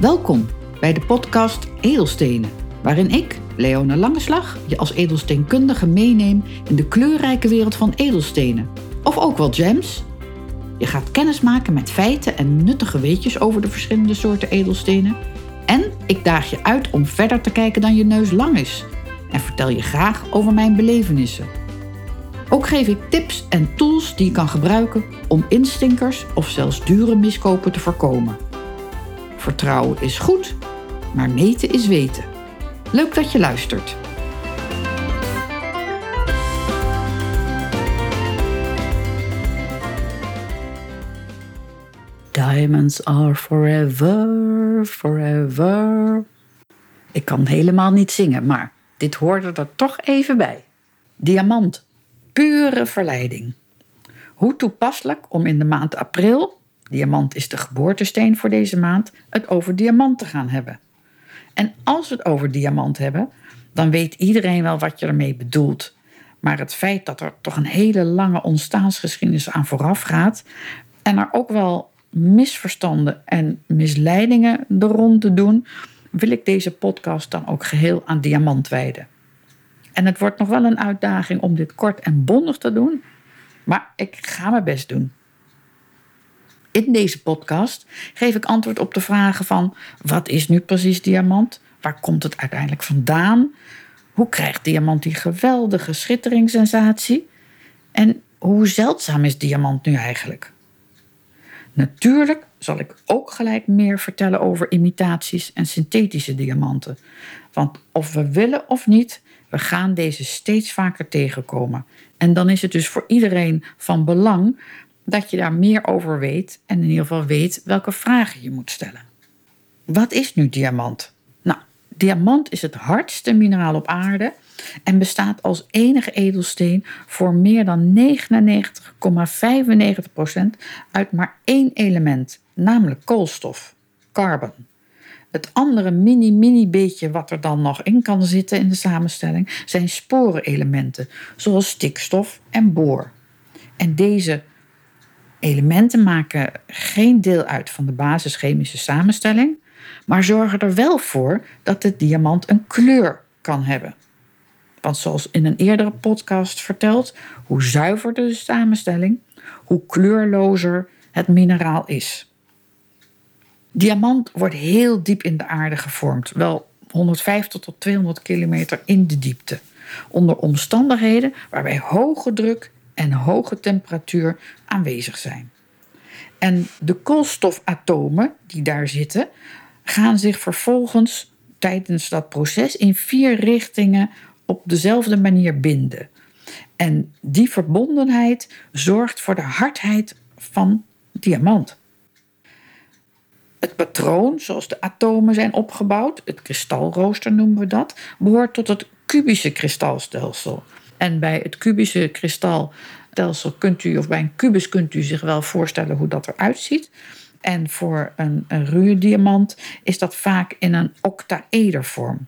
Welkom bij de podcast Edelstenen, waarin ik, Leone Langeslag, je als edelsteenkundige meeneem in de kleurrijke wereld van edelstenen. Of ook wel gems. Je gaat kennis maken met feiten en nuttige weetjes over de verschillende soorten edelstenen. En ik daag je uit om verder te kijken dan je neus lang is. En vertel je graag over mijn belevenissen. Ook geef ik tips en tools die je kan gebruiken om instinkers of zelfs dure miskopen te voorkomen. Vertrouwen is goed, maar meten is weten. Leuk dat je luistert. Diamonds are forever, forever. Ik kan helemaal niet zingen, maar dit hoorde er toch even bij. Diamant, pure verleiding. Hoe toepasselijk om in de maand april, diamant is de geboortesteen voor deze maand, het over diamant te gaan hebben. En als we het over diamant hebben, dan weet iedereen wel wat je ermee bedoelt. Maar het feit dat er toch een hele lange ontstaansgeschiedenis aan vooraf gaat en er ook wel misverstanden en misleidingen er rond te doen, wil ik deze podcast dan ook geheel aan diamant wijden. En het wordt nog wel een uitdaging om dit kort en bondig te doen, maar ik ga mijn best doen. In deze podcast geef ik antwoord op de vragen van wat is nu precies diamant? Waar komt het uiteindelijk vandaan? Hoe krijgt diamant die geweldige schitteringssensatie? En hoe zeldzaam is diamant nu eigenlijk? Natuurlijk zal ik ook gelijk meer vertellen over imitaties en synthetische diamanten. Want of we willen of niet, we gaan deze steeds vaker tegenkomen. En dan is het dus voor iedereen van belang dat je daar meer over weet en in ieder geval weet welke vragen je moet stellen. Wat is nu diamant? Nou, diamant is het hardste mineraal op aarde en bestaat als enige edelsteen voor meer dan 99,95% uit maar één element, namelijk koolstof, carbon. Het andere mini-mini beetje wat er dan nog in kan zitten in de samenstelling zijn sporenelementen, zoals stikstof en boor. En deze elementen maken geen deel uit van de basischemische samenstelling, maar zorgen er wel voor dat de diamant een kleur kan hebben. Want zoals in een eerdere podcast verteld, hoe zuiverder de samenstelling, hoe kleurlozer het mineraal is. Diamant wordt heel diep in de aarde gevormd, wel 150 tot 200 kilometer in de diepte, onder omstandigheden waarbij hoge druk en hoge temperatuur aanwezig zijn. En de koolstofatomen die daar zitten, gaan zich vervolgens tijdens dat proces in vier richtingen op dezelfde manier binden. En die verbondenheid zorgt voor de hardheid van diamant. Het patroon, zoals de atomen zijn opgebouwd, het kristalrooster noemen we dat, behoort tot het kubische kristalstelsel. En bij het kubische kristalstelsel kunt u, of bij een kubus kunt u zich wel voorstellen hoe dat eruit ziet. En voor een, ruwe diamant is dat vaak in een octaedervorm.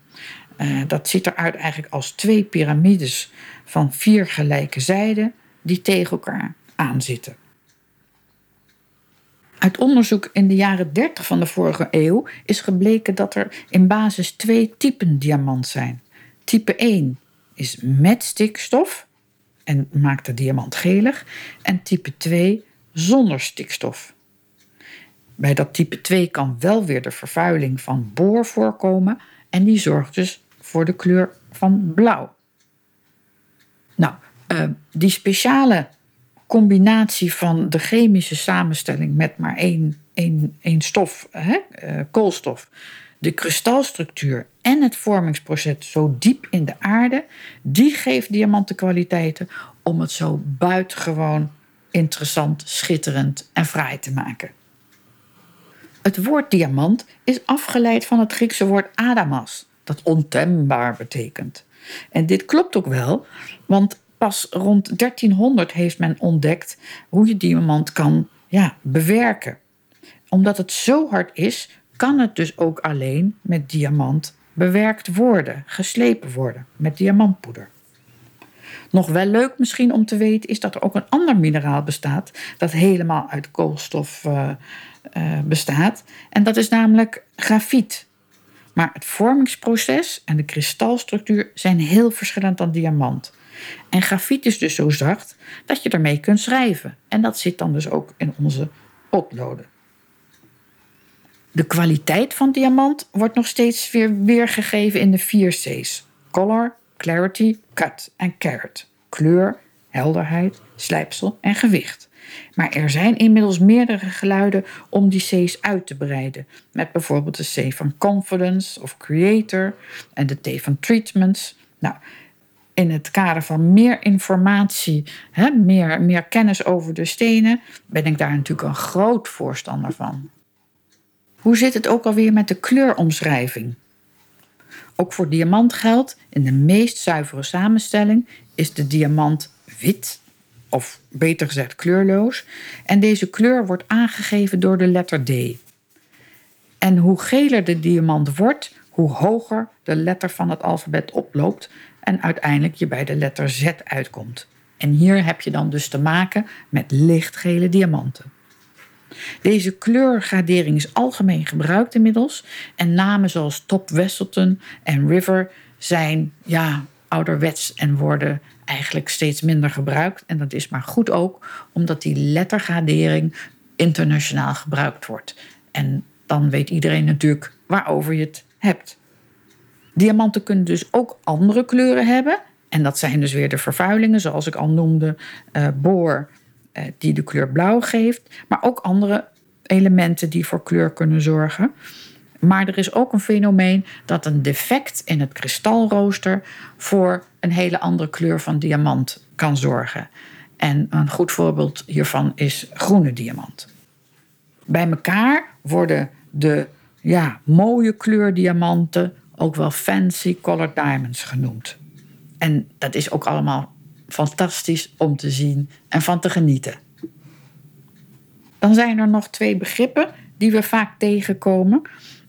Uh, dat ziet eruit eigenlijk als twee piramides van vier gelijke zijden die tegen elkaar aanzitten. Uit onderzoek in de jaren 30 van de vorige eeuw is gebleken dat er in basis twee typen diamant zijn. Type 1 is met stikstof en maakt de diamant gelig, en type 2 zonder stikstof. Bij dat type 2 kan wel weer de vervuiling van boor voorkomen en die zorgt dus voor de kleur van blauw. Nou, uh, die speciale combinatie van de chemische samenstelling met maar één, één, één stof, hè, uh, koolstof, de kristalstructuur en het vormingsproces zo diep in de aarde, die geeft diamanten kwaliteiten om het zo buitengewoon interessant, schitterend en fraai te maken. Het woord diamant is afgeleid van het Griekse woord adamas, dat ontembaar betekent. En dit klopt ook wel, want pas rond 1300 heeft men ontdekt hoe je diamant kan ja, bewerken. Omdat het zo hard is, kan het dus ook alleen met diamant bewerkt worden, geslepen worden met diamantpoeder. Nog wel leuk misschien om te weten is dat er ook een ander mineraal bestaat dat helemaal uit koolstof uh, uh, bestaat. En dat is namelijk grafiet. Maar het vormingsproces en de kristalstructuur zijn heel verschillend dan diamant. En grafiet is dus zo zacht dat je ermee kunt schrijven. En dat zit dan dus ook in onze potloden. De kwaliteit van diamant wordt nog steeds weer weergegeven in de vier C's: color, clarity, cut en carat. Kleur, helderheid, slijpsel en gewicht. Maar er zijn inmiddels meerdere geluiden om die C's uit te breiden. Met bijvoorbeeld de C van confidence of creator en de T van treatments. Nou, in het kader van meer informatie, hè, meer, meer kennis over de stenen, ben ik daar natuurlijk een groot voorstander van. Hoe zit het ook alweer met de kleuromschrijving? Ook voor diamant geldt, in de meest zuivere samenstelling is de diamant wit, of beter gezegd kleurloos, en deze kleur wordt aangegeven door de letter D. En hoe geler de diamant wordt, hoe hoger de letter van het alfabet oploopt en uiteindelijk je bij de letter Z uitkomt. En hier heb je dan dus te maken met lichtgele diamanten. Deze kleurgradering is algemeen gebruikt inmiddels en namen zoals Top Wesselton en River zijn ja, ouderwets en worden eigenlijk steeds minder gebruikt. En dat is maar goed ook, omdat die lettergradering internationaal gebruikt wordt. En dan weet iedereen natuurlijk waarover je het hebt. Diamanten kunnen dus ook andere kleuren hebben. En dat zijn dus weer de vervuilingen, zoals ik al noemde, uh, boor, die de kleur blauw geeft. Maar ook andere elementen die voor kleur kunnen zorgen. Maar er is ook een fenomeen dat een defect in het kristalrooster voor een hele andere kleur van diamant kan zorgen. En een goed voorbeeld hiervan is groene diamant. Bij elkaar worden de ja, mooie kleurdiamanten ook wel fancy colored diamonds genoemd. En dat is ook allemaal fantastisch om te zien en van te genieten. Dan zijn er nog twee begrippen die we vaak tegenkomen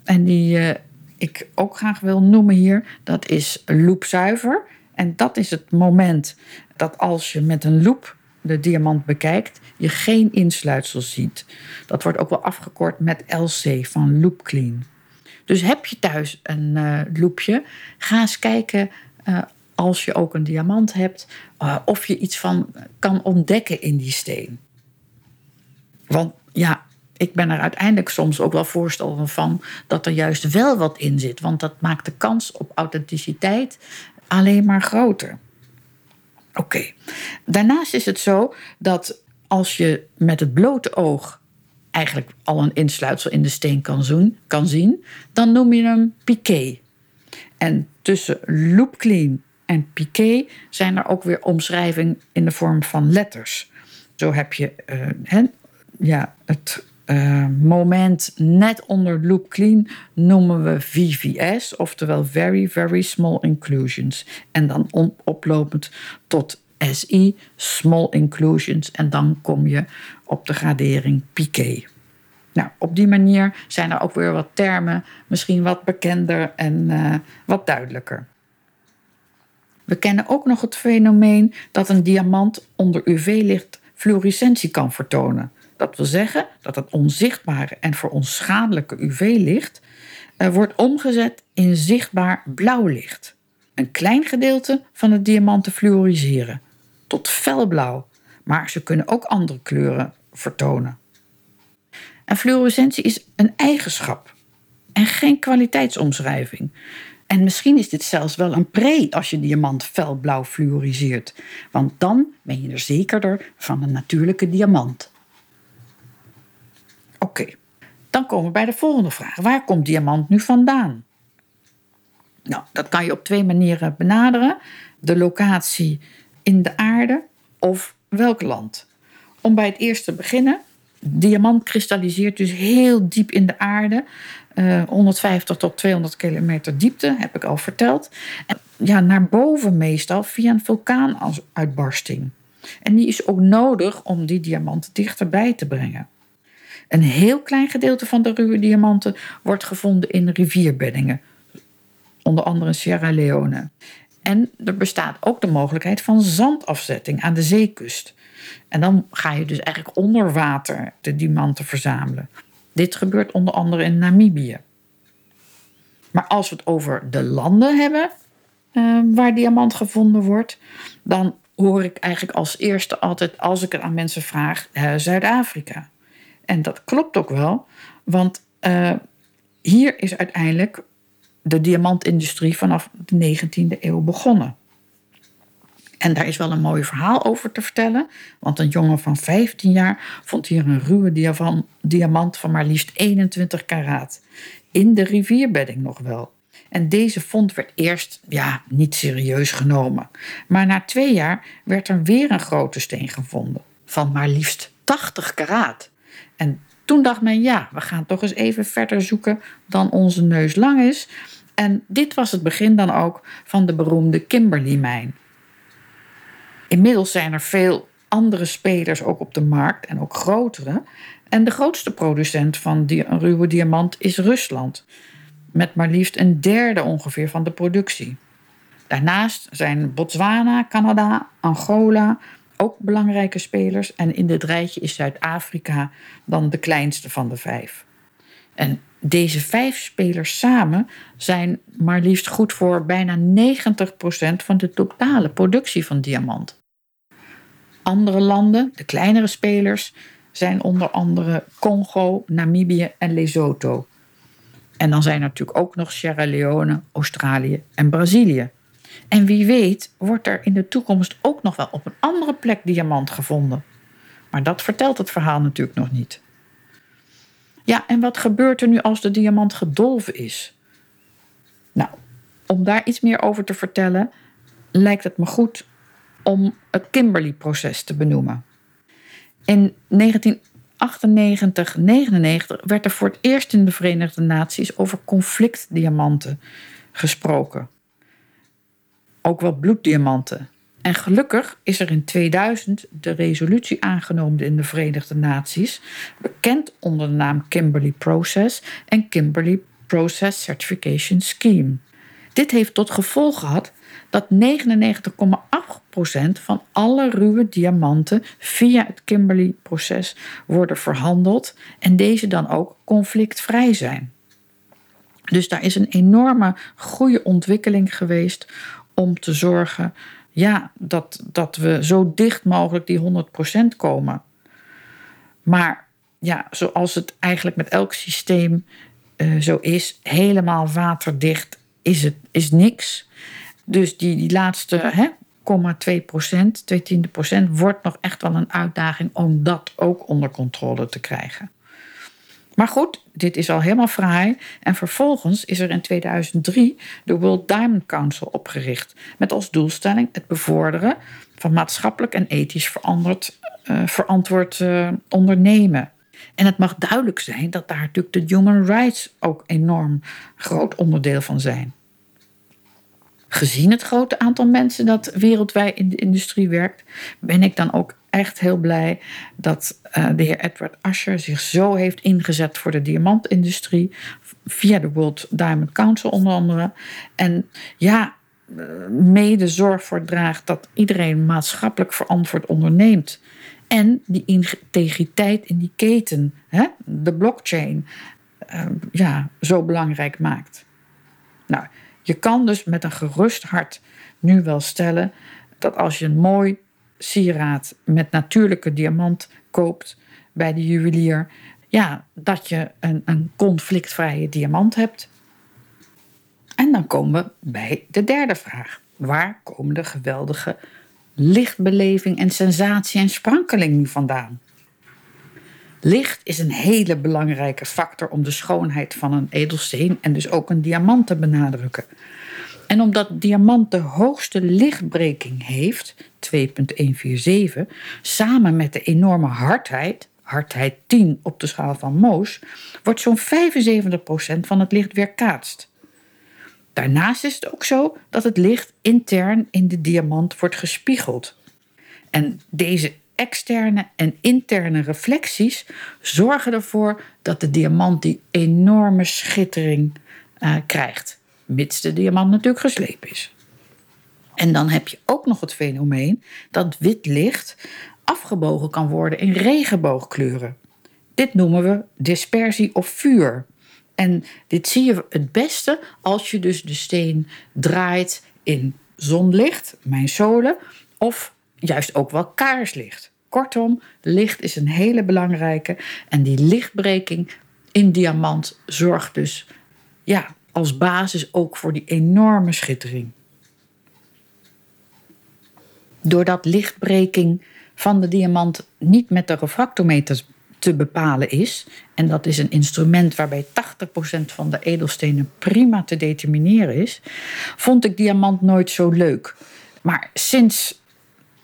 en die uh, ik ook graag wil noemen hier. Dat is loopzuiver. En dat is het moment dat als je met een loop de diamant bekijkt, je geen insluitsel ziet. Dat wordt ook wel afgekort met LC van loop clean. Dus heb je thuis een uh, loopje, ga eens kijken uh, als je ook een diamant hebt, uh, of je iets van kan ontdekken in die steen. Want ja, ik ben er uiteindelijk soms ook wel voorstander van dat er juist wel wat in zit. Want dat maakt de kans op authenticiteit alleen maar groter. Oké. Daarnaast is het zo dat als je met het blote oog eigenlijk al een insluitsel in de steen kan, kan zien, dan noem je hem piqué. En tussen loop clean en piqué zijn er ook weer omschrijvingen in de vorm van letters. Zo heb je uh, ja, het uh, moment net onder loop clean noemen we VVS, oftewel Very Very Small Inclusions. En dan oplopend tot SI, Small Inclusions. En dan kom je op de gradering Piqué. Nou, op die manier zijn er ook weer wat termen, misschien wat bekender en uh, wat duidelijker. We kennen ook nog het fenomeen dat een diamant onder UV-licht fluorescentie kan vertonen. Dat wil zeggen dat het onzichtbare en voor ons schadelijke UV-licht uh, wordt omgezet in zichtbaar blauw licht. Een klein gedeelte van de diamanten fluoriseren, tot felblauw, maar ze kunnen ook andere kleuren vertonen. En fluorescentie is een eigenschap en geen kwaliteitsomschrijving. En misschien is dit zelfs wel een pre als je diamant felblauw fluoriseert, want dan ben je er zekerder van een natuurlijke diamant. Oké, dan komen we bij de volgende vraag. Waar komt diamant nu vandaan? Nou, dat kan je op twee manieren benaderen. De locatie in de aarde of welk land. Om bij het eerste te beginnen. Diamant kristalliseert dus heel diep in de aarde. Uh, 150 tot 200 kilometer diepte, heb ik al verteld. En ja, naar boven meestal via een vulkaanuitbarsting. En die is ook nodig om die diamant dichterbij te brengen. Een heel klein gedeelte van de ruwe diamanten wordt gevonden in rivierbeddingen, onder andere Sierra Leone. En er bestaat ook de mogelijkheid van zandafzetting aan de zeekust. En dan ga je dus eigenlijk onder water de diamanten verzamelen. Dit gebeurt onder andere in Namibië. Maar als we het over de landen hebben uh, waar diamant gevonden wordt, dan hoor ik eigenlijk als eerste altijd, als ik het aan mensen vraag, uh, Zuid-Afrika. En dat klopt ook wel, want uh, hier is uiteindelijk de diamantindustrie vanaf de 19e eeuw begonnen. En daar is wel een mooi verhaal over te vertellen. Want een jongen van 15 jaar vond hier een ruwe diamant van maar liefst 21 karaat. In de rivierbedding nog wel. En deze vond werd eerst ja, niet serieus genomen. Maar na twee jaar werd er weer een grote steen gevonden. Van maar liefst 80 karaat. En toen dacht men, ja, we gaan toch eens even verder zoeken dan onze neus lang is. En dit was het begin dan ook van de beroemde Kimberley-mijn. Inmiddels zijn er veel andere spelers ook op de markt en ook grotere. En de grootste producent van ruwe diamant is Rusland, met maar liefst een derde ongeveer van de productie. Daarnaast zijn Botswana, Canada, Angola ook belangrijke spelers. En in dit rijtje is Zuid-Afrika dan de kleinste van de vijf. En deze vijf spelers samen zijn maar liefst goed voor bijna 90% van de totale productie van diamant. Andere landen, de kleinere spelers, zijn onder andere Congo, Namibië en Lesotho. En dan zijn er natuurlijk ook nog Sierra Leone, Australië en Brazilië. En wie weet wordt er in de toekomst ook nog wel op een andere plek diamant gevonden. Maar dat vertelt het verhaal natuurlijk nog niet. Ja, en wat gebeurt er nu als de diamant gedolven is? Nou, om daar iets meer over te vertellen, lijkt het me goed om het Kimberley-proces te benoemen. In 1998, 99 werd er voor het eerst in de Verenigde Naties over conflictdiamanten gesproken. Ook wel bloeddiamanten. En gelukkig is er in 2000 de resolutie aangenomen in de Verenigde Naties, bekend onder de naam Kimberley Process en Kimberley Process Certification Scheme. Dit heeft tot gevolg gehad dat 99,8% van alle ruwe diamanten via het Kimberley-proces worden verhandeld en deze dan ook conflictvrij zijn. Dus daar is een enorme goede ontwikkeling geweest om te zorgen ja, dat, dat we zo dicht mogelijk die 100% komen. Maar ja, zoals het eigenlijk met elk systeem uh, zo is, helemaal waterdicht is het is niks. Dus die, die laatste hè, 0,2 procent, 2 tiende procent, wordt nog echt wel een uitdaging om dat ook onder controle te krijgen. Maar goed, dit is al helemaal fraai. En vervolgens is er in 2003 de World Diamond Council opgericht. Met als doelstelling het bevorderen van maatschappelijk en ethisch veranderd, uh, verantwoord uh, ondernemen. En het mag duidelijk zijn dat daar natuurlijk de human rights ook enorm groot onderdeel van zijn. Gezien het grote aantal mensen dat wereldwijd in de industrie werkt, ben ik dan ook echt heel blij dat uh, de heer Edward Asher zich zo heeft ingezet voor de diamantindustrie. Via de World Diamond Council onder andere. En ja, eh, mede zorg voor draagt dat iedereen maatschappelijk verantwoord onderneemt. En die integriteit in die keten, hè, de blockchain, uh, ja, zo belangrijk maakt. Nou, je kan dus met een gerust hart nu wel stellen dat als je een mooi sieraad met natuurlijke diamant koopt bij de juwelier, ja, dat je een, een conflictvrije diamant hebt. En dan komen we bij de derde vraag. Waar komen de geweldige lichtbeleving en sensatie en sprankeling vandaan? Licht is een hele belangrijke factor om de schoonheid van een edelsteen en dus ook een diamant te benadrukken. En omdat diamant de hoogste lichtbreking heeft, 2,147, samen met de enorme hardheid, hardheid 10 op de schaal van Mohs, wordt zo'n 75% van het licht weerkaatst. Daarnaast is het ook zo dat het licht intern in de diamant wordt gespiegeld. En deze externe en interne reflecties zorgen ervoor dat de diamant die enorme schittering uh, krijgt, mits de diamant natuurlijk geslepen is. En dan heb je ook nog het fenomeen dat wit licht afgebogen kan worden in regenboogkleuren. Dit noemen we dispersie of vuur. En dit zie je het beste als je dus de steen draait in zonlicht, mijn zolen, of juist ook wel kaarslicht. Kortom, licht is een hele belangrijke en die lichtbreking in diamant zorgt dus ja, als basis ook voor die enorme schittering. Doordat lichtbreking van de diamant niet met de refractometer te bepalen is, en dat is een instrument waarbij 80% van de edelstenen prima te determineren is, vond ik diamant nooit zo leuk. Maar sinds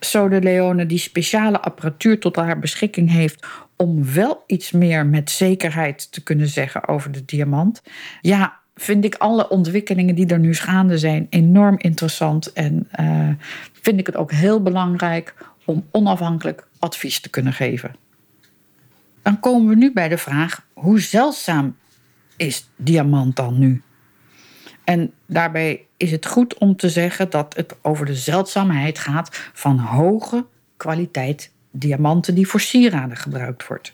Sode Leone die speciale apparatuur tot haar beschikking heeft om wel iets meer met zekerheid te kunnen zeggen over de diamant, ja, vind ik alle ontwikkelingen die er nu gaande zijn enorm interessant en uh, vind ik het ook heel belangrijk om onafhankelijk advies te kunnen geven. Dan komen we nu bij de vraag: hoe zeldzaam is diamant dan nu? En daarbij is het goed om te zeggen dat het over de zeldzaamheid gaat van hoge kwaliteit diamanten die voor sieraden gebruikt wordt.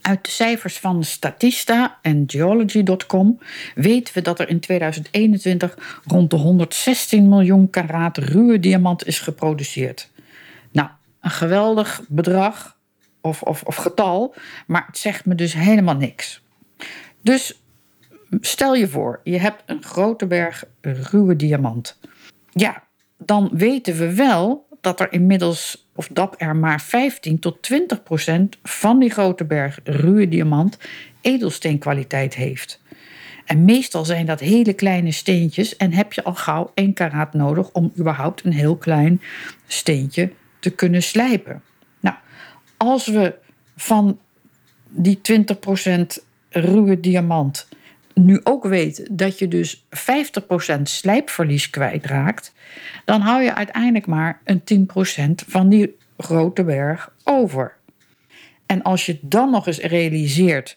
Uit de cijfers van Statista en Geology.com weten we dat er in 2021 rond de 116 miljoen karaat ruwe diamant is geproduceerd. Nou, een geweldig bedrag of, of, of getal, maar het zegt me dus helemaal niks. Dus stel je voor, je hebt een grote berg ruwe diamant. Ja, dan weten we wel dat er inmiddels, of dat er maar 15 tot 20 procent van die grote berg ruwe diamant edelsteenkwaliteit heeft. En meestal zijn dat hele kleine steentjes en heb je al gauw 1 karaat nodig om überhaupt een heel klein steentje te kunnen slijpen. Nou, als we van die 20% ruwe diamant nu ook weet dat je dus 50% slijpverlies kwijtraakt, dan hou je uiteindelijk maar een 10% van die grote berg over. En als je dan nog eens realiseert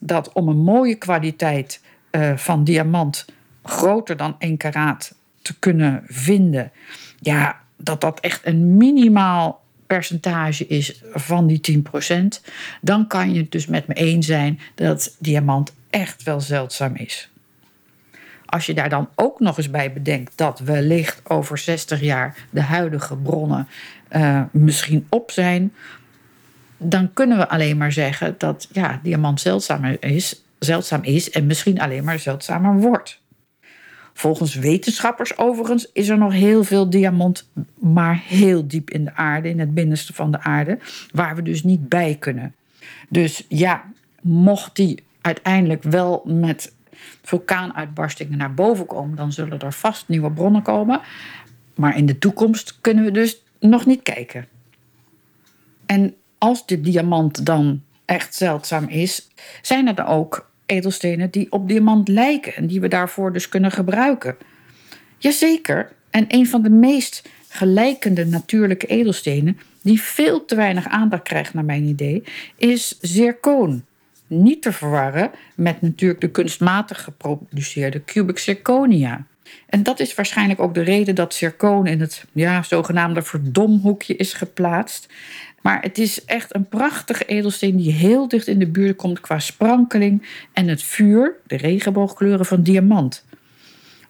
dat om een mooie kwaliteit uh, van diamant groter dan 1 karaat te kunnen vinden, ja, dat dat echt een minimaal percentage is van die 10%, dan kan je het dus met me eens zijn dat diamant echt wel zeldzaam is. Als je daar dan ook nog eens bij bedenkt dat wellicht over 60 jaar de huidige bronnen uh, misschien op zijn, dan kunnen we alleen maar zeggen dat ja, diamant zeldzamer is, zeldzaam is en misschien alleen maar zeldzamer wordt. Volgens wetenschappers overigens is er nog heel veel diamant, maar heel diep in de aarde, in het binnenste van de aarde, waar we dus niet bij kunnen. Dus ja, mocht die uiteindelijk wel met vulkaanuitbarstingen naar boven komen, dan zullen er vast nieuwe bronnen komen. Maar in de toekomst kunnen we dus nog niet kijken. En als de diamant dan echt zeldzaam is, zijn er dan ook edelstenen die op diamant lijken en die we daarvoor dus kunnen gebruiken. Jazeker, en een van de meest gelijkende natuurlijke edelstenen, die veel te weinig aandacht krijgt naar mijn idee, is zircoon. Niet te verwarren met natuurlijk de kunstmatig geproduceerde cubic zirconia. En dat is waarschijnlijk ook de reden dat zircoon in het ja, zogenaamde verdomhoekje is geplaatst. Maar het is echt een prachtige edelsteen die heel dicht in de buurt komt qua sprankeling en het vuur, de regenboogkleuren van diamant.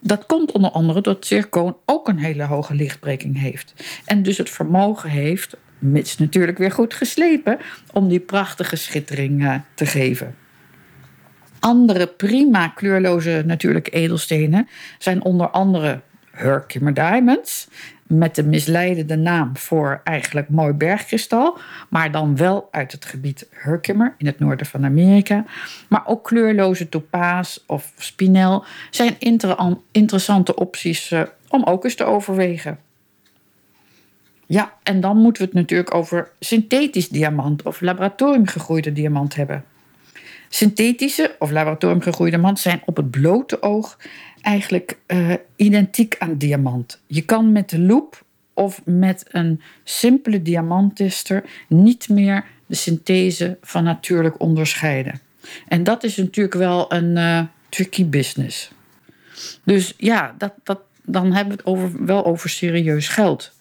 Dat komt onder andere doordat zircoon ook een hele hoge lichtbreking heeft. En dus het vermogen heeft, mits natuurlijk weer goed geslepen, om die prachtige schittering eh, te geven. Andere prima kleurloze natuurlijke edelstenen zijn onder andere Herkimer Diamonds, met de misleidende naam voor eigenlijk mooi bergkristal, maar dan wel uit het gebied Herkimer in het noorden van Amerika. Maar ook kleurloze topaas of spinel zijn interessante opties eh, om ook eens te overwegen. Ja, en dan moeten we het natuurlijk over synthetisch diamant of laboratoriumgegroeide diamant hebben. Synthetische of laboratoriumgegroeide diamant zijn op het blote oog eigenlijk uh, identiek aan diamant. Je kan met de loop of met een simpele diamanttester niet meer de synthese van natuurlijk onderscheiden. En dat is natuurlijk wel een uh, tricky business. Dus ja, dat, dat, dan hebben we het over, wel over serieus geld.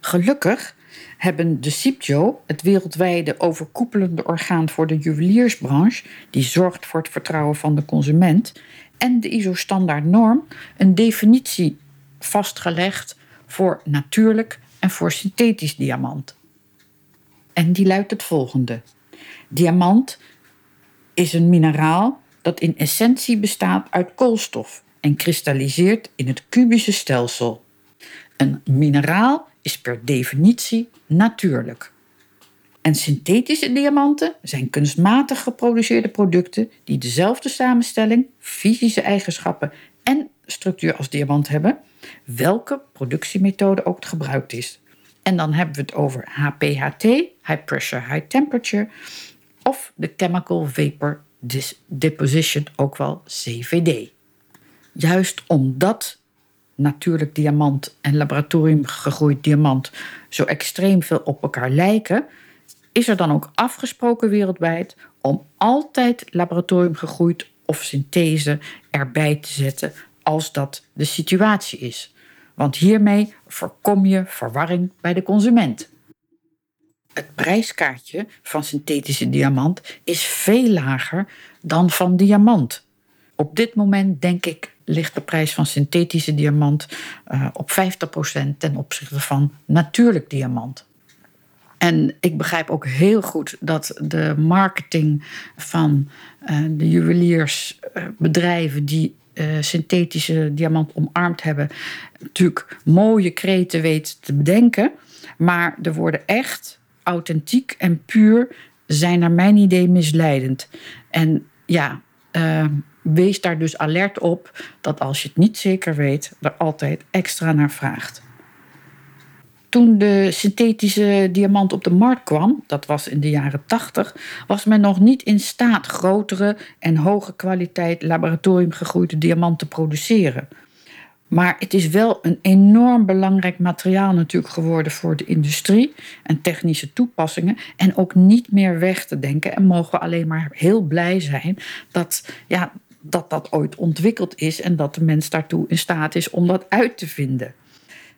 Gelukkig hebben de CIPJO, het wereldwijde overkoepelende orgaan voor de juweliersbranche, die zorgt voor het vertrouwen van de consument, en de ISO-standaardnorm een definitie vastgelegd voor natuurlijk en voor synthetisch diamant. En die luidt het volgende: Diamant is een mineraal dat in essentie bestaat uit koolstof en kristalliseert in het kubische stelsel. Een mineraal is per definitie natuurlijk. En synthetische diamanten zijn kunstmatig geproduceerde producten die dezelfde samenstelling, fysische eigenschappen en structuur als diamant hebben, welke productiemethode ook gebruikt is. En dan hebben we het over HPHT, High Pressure High Temperature, of de Chemical Vapor Deposition, ook wel CVD. Juist omdat natuurlijk diamant en laboratorium gegroeid diamant zo extreem veel op elkaar lijken, is er dan ook afgesproken wereldwijd om altijd laboratorium gegroeid of synthese erbij te zetten als dat de situatie is. Want hiermee voorkom je verwarring bij de consument. Het prijskaartje van synthetische diamant is veel lager dan van diamant. Op dit moment denk ik ligt de prijs van synthetische diamant uh, op 50% ten opzichte van natuurlijk diamant. En ik begrijp ook heel goed dat de marketing van uh, de juweliersbedrijven die uh, synthetische diamant omarmd hebben, natuurlijk mooie kreten weet te bedenken. Maar de woorden echt, authentiek en puur zijn naar mijn idee misleidend. En ja, wees daar dus alert op dat als je het niet zeker weet, er altijd extra naar vraagt. Toen de synthetische diamant op de markt kwam, dat was in de jaren 80, was men nog niet in staat grotere en hoge kwaliteit laboratoriumgegroeide diamant te produceren. Maar het is wel een enorm belangrijk materiaal natuurlijk geworden voor de industrie en technische toepassingen. En ook niet meer weg te denken. En mogen we alleen maar heel blij zijn dat ja, dat, dat ooit ontwikkeld is en dat de mens daartoe in staat is om dat uit te vinden.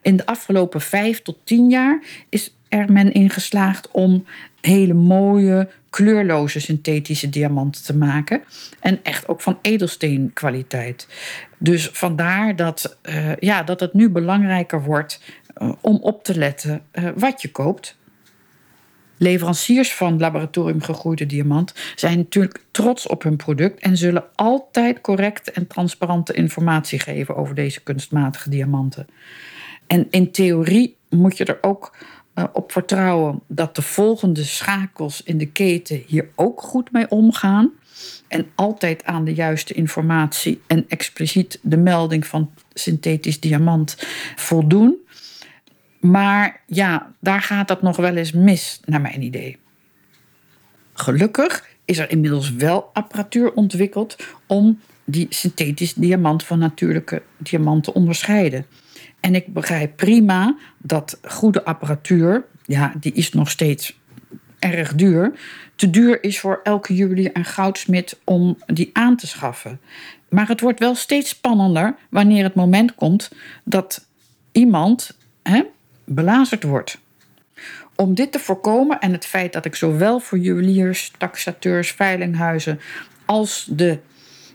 In de afgelopen vijf tot tien jaar is er men in geslaagd om hele mooie, kleurloze synthetische diamanten te maken. En echt ook van edelsteenkwaliteit. Dus vandaar dat, uh, ja, dat het nu belangrijker wordt uh, om op te letten uh, wat je koopt. Leveranciers van laboratoriumgegroeide diamant zijn natuurlijk trots op hun product en zullen altijd correcte en transparante informatie geven over deze kunstmatige diamanten. En in theorie moet je er ook uh, op vertrouwen dat de volgende schakels in de keten hier ook goed mee omgaan. En altijd aan de juiste informatie en expliciet de melding van synthetisch diamant voldoen. Maar ja, daar gaat dat nog wel eens mis, naar mijn idee. Gelukkig is er inmiddels wel apparatuur ontwikkeld om die synthetisch diamant van natuurlijke diamant te onderscheiden. En ik begrijp prima dat goede apparatuur, ja, die is nog steeds erg duur, te duur is voor elke juwelier en goudsmid om die aan te schaffen. Maar het wordt wel steeds spannender wanneer het moment komt dat iemand hè, belazerd wordt. Om dit te voorkomen en het feit dat ik zowel voor juweliers, taxateurs, veilinghuizen als de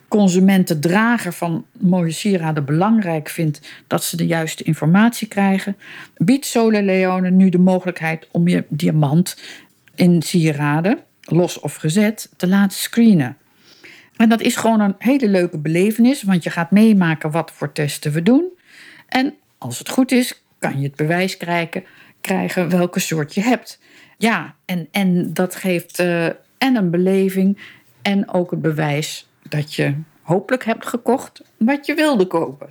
consumenten, drager van mooie sieraden belangrijk vind dat ze de juiste informatie krijgen, biedt Sole Leone nu de mogelijkheid om je diamant in sieraden, los of gezet, te laten screenen. En dat is gewoon een hele leuke belevenis, want je gaat meemaken wat voor testen we doen. En als het goed is, kan je het bewijs krijgen, krijgen welke soort je hebt. Ja, en, en dat geeft uh, en een beleving en ook het bewijs dat je hopelijk hebt gekocht wat je wilde kopen.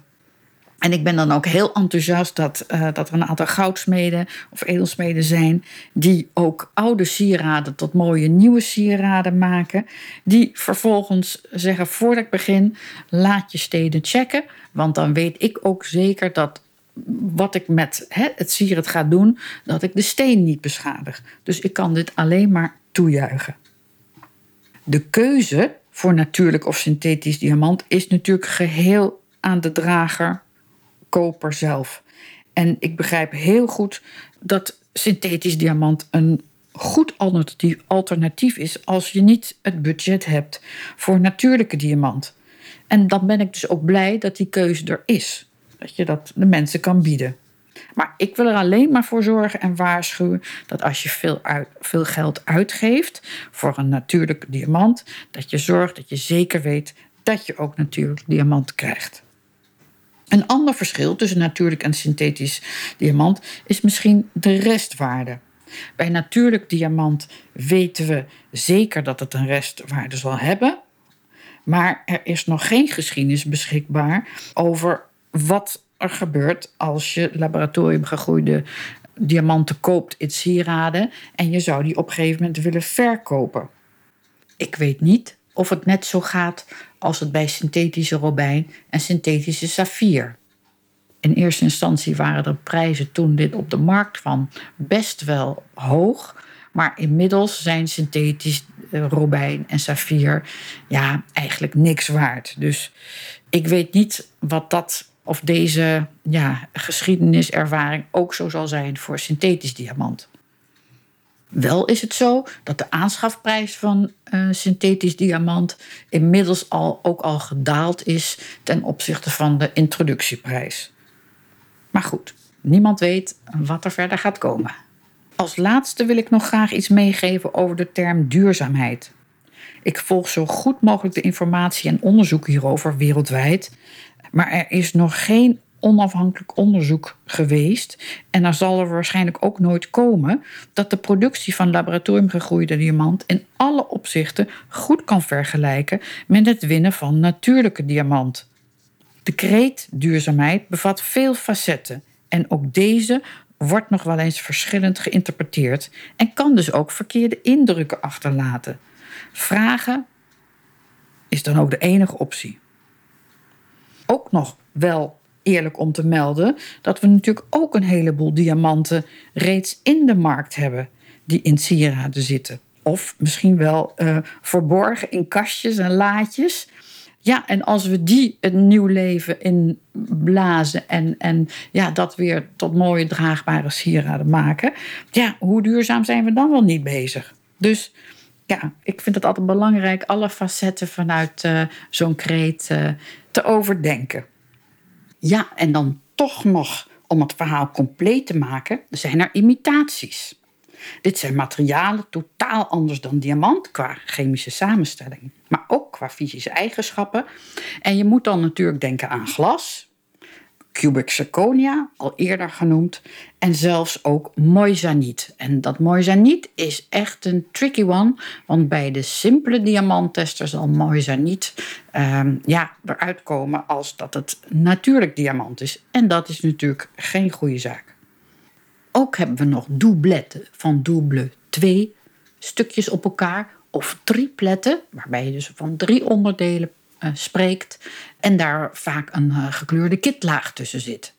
En ik ben dan ook heel enthousiast dat, uh, dat er een aantal goudsmeden of edelsmeden zijn. die ook oude sieraden tot mooie nieuwe sieraden maken. Die vervolgens zeggen: voordat ik begin, laat je steden checken. Want dan weet ik ook zeker dat wat ik met het sieraad ga doen, dat ik de steen niet beschadig. Dus ik kan dit alleen maar toejuichen. De keuze voor natuurlijk of synthetisch diamant is natuurlijk geheel aan de drager koper zelf. En ik begrijp heel goed dat synthetisch diamant een goed alternatief is als je niet het budget hebt voor natuurlijke diamant. En dan ben ik dus ook blij dat die keuze er is. Dat je dat de mensen kan bieden. Maar ik wil er alleen maar voor zorgen en waarschuwen dat als je veel, uit, veel geld uitgeeft voor een natuurlijke diamant, dat je zorgt dat je zeker weet dat je ook natuurlijk diamant krijgt. Een ander verschil tussen natuurlijk en synthetisch diamant is misschien de restwaarde. Bij natuurlijk diamant weten we zeker dat het een restwaarde zal hebben, maar er is nog geen geschiedenis beschikbaar over wat er gebeurt als je laboratoriumgegroeide diamanten koopt in sieraden en je zou die op een gegeven moment willen verkopen. Ik weet niet of het net zo gaat als het bij synthetische robijn en synthetische saffier. In eerste instantie waren de prijzen toen dit op de markt kwam best wel hoog. Maar inmiddels zijn synthetisch eh, robijn en saffier ja, eigenlijk niks waard. Dus ik weet niet wat dat of deze ja, geschiedeniservaring ook zo zal zijn voor synthetisch diamant. Wel is het zo dat de aanschafprijs van uh, synthetisch diamant inmiddels al, ook al gedaald is ten opzichte van de introductieprijs. Maar goed, niemand weet wat er verder gaat komen. Als laatste wil ik nog graag iets meegeven over de term duurzaamheid. Ik volg zo goed mogelijk de informatie en onderzoek hierover wereldwijd, maar er is nog geen onafhankelijk onderzoek geweest. En er zal er waarschijnlijk ook nooit komen dat de productie van laboratoriumgegroeide diamant in alle opzichten goed kan vergelijken met het winnen van natuurlijke diamant. De kreet duurzaamheid bevat veel facetten en ook deze wordt nog wel eens verschillend geïnterpreteerd en kan dus ook verkeerde indrukken achterlaten. Vragen is dan ook de enige optie. Ook nog wel eerlijk om te melden dat we natuurlijk ook een heleboel diamanten reeds in de markt hebben die in sieraden zitten. Of misschien wel uh, verborgen in kastjes en laadjes. Ja, en als we die een nieuw leven inblazen en, en ja, dat weer tot mooie draagbare sieraden maken, ja, hoe duurzaam zijn we dan wel niet bezig? Dus ja, ik vind het altijd belangrijk alle facetten vanuit uh, zo'n kreet uh, te overdenken. Ja, en dan toch nog, om het verhaal compleet te maken, zijn er imitaties. Dit zijn materialen totaal anders dan diamant qua chemische samenstelling, maar ook qua fysische eigenschappen. En je moet dan natuurlijk denken aan glas, cubic zirconia, al eerder genoemd, en zelfs ook moisaniet. En dat moisaniet is echt een tricky one, want bij de simpele diamanttester zal moisaniet um, ja, eruit komen als dat het natuurlijk diamant is. En dat is natuurlijk geen goede zaak. Ook hebben we nog doubletten van double twee stukjes op elkaar of tripletten, waarbij je dus van drie onderdelen spreekt en daar vaak een uh, gekleurde kitlaag tussen zit.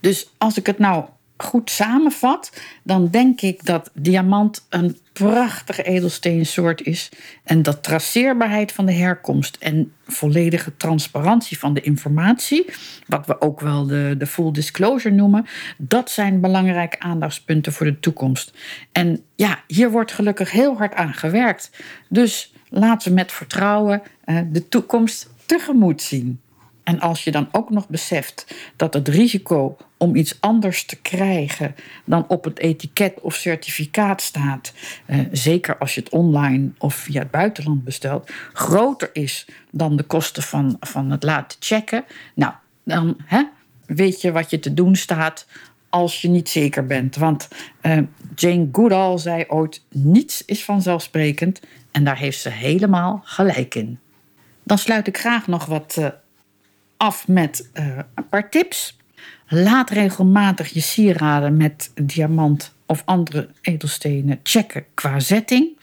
Dus als ik het nou goed samenvat, dan denk ik dat diamant een prachtige edelsteensoort is en dat traceerbaarheid van de herkomst en volledige transparantie van de informatie, wat we ook wel de, de full disclosure noemen, dat zijn belangrijke aandachtspunten voor de toekomst. En ja, hier wordt gelukkig heel hard aan gewerkt. Dus laten we met vertrouwen de toekomst tegemoet zien. En als je dan ook nog beseft dat het risico om iets anders te krijgen dan op het etiket of certificaat staat, eh, zeker als je het online of via het buitenland bestelt, groter is dan de kosten van, van het laten checken, nou, dan hè, weet je wat je te doen staat als je niet zeker bent. Want uh, Jane Goodall zei ooit: niets is vanzelfsprekend. En daar heeft ze helemaal gelijk in. Dan sluit ik graag nog wat uh, af met uh, een paar tips. Laat regelmatig je sieraden met diamant of andere edelstenen checken qua zetting.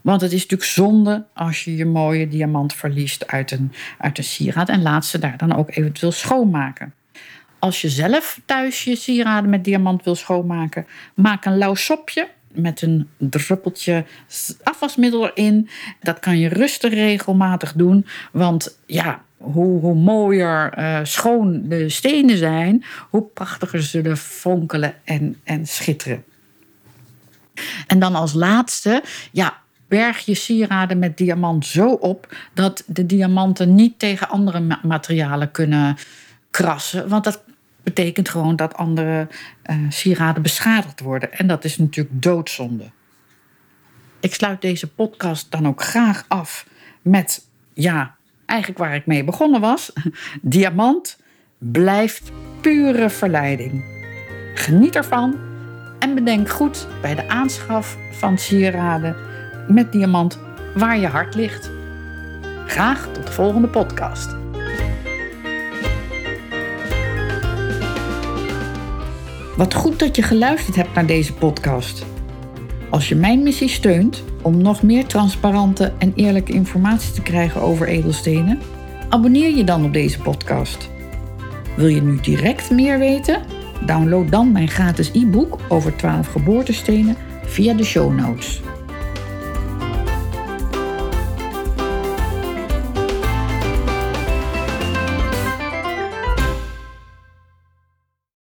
Want het is natuurlijk zonde als je je mooie diamant verliest uit een, uit sieraad. En laat ze daar dan ook eventueel schoonmaken. Als je zelf thuis je sieraden met diamant wil schoonmaken, maak een lauw sopje met een druppeltje afwasmiddel erin. Dat kan je rustig regelmatig doen, want ja, hoe, hoe mooier uh, schoon de stenen zijn, hoe prachtiger ze zullen fonkelen en, en schitteren. En dan als laatste, ja, berg je sieraden met diamant zo op dat de diamanten niet tegen andere materialen kunnen krassen. Want dat betekent gewoon dat andere uh, sieraden beschadigd worden. En dat is natuurlijk doodzonde. Ik sluit deze podcast dan ook graag af met, ja, eigenlijk waar ik mee begonnen was. Diamant blijft pure verleiding. Geniet ervan en bedenk goed bij de aanschaf van sieraden met diamant waar je hart ligt. Graag tot de volgende podcast. Wat goed dat je geluisterd hebt naar deze podcast. Als je mijn missie steunt om nog meer transparante en eerlijke informatie te krijgen over edelstenen, abonneer je dan op deze podcast. Wil je nu direct meer weten? Download dan mijn gratis e-book over 12 geboortestenen via de show notes.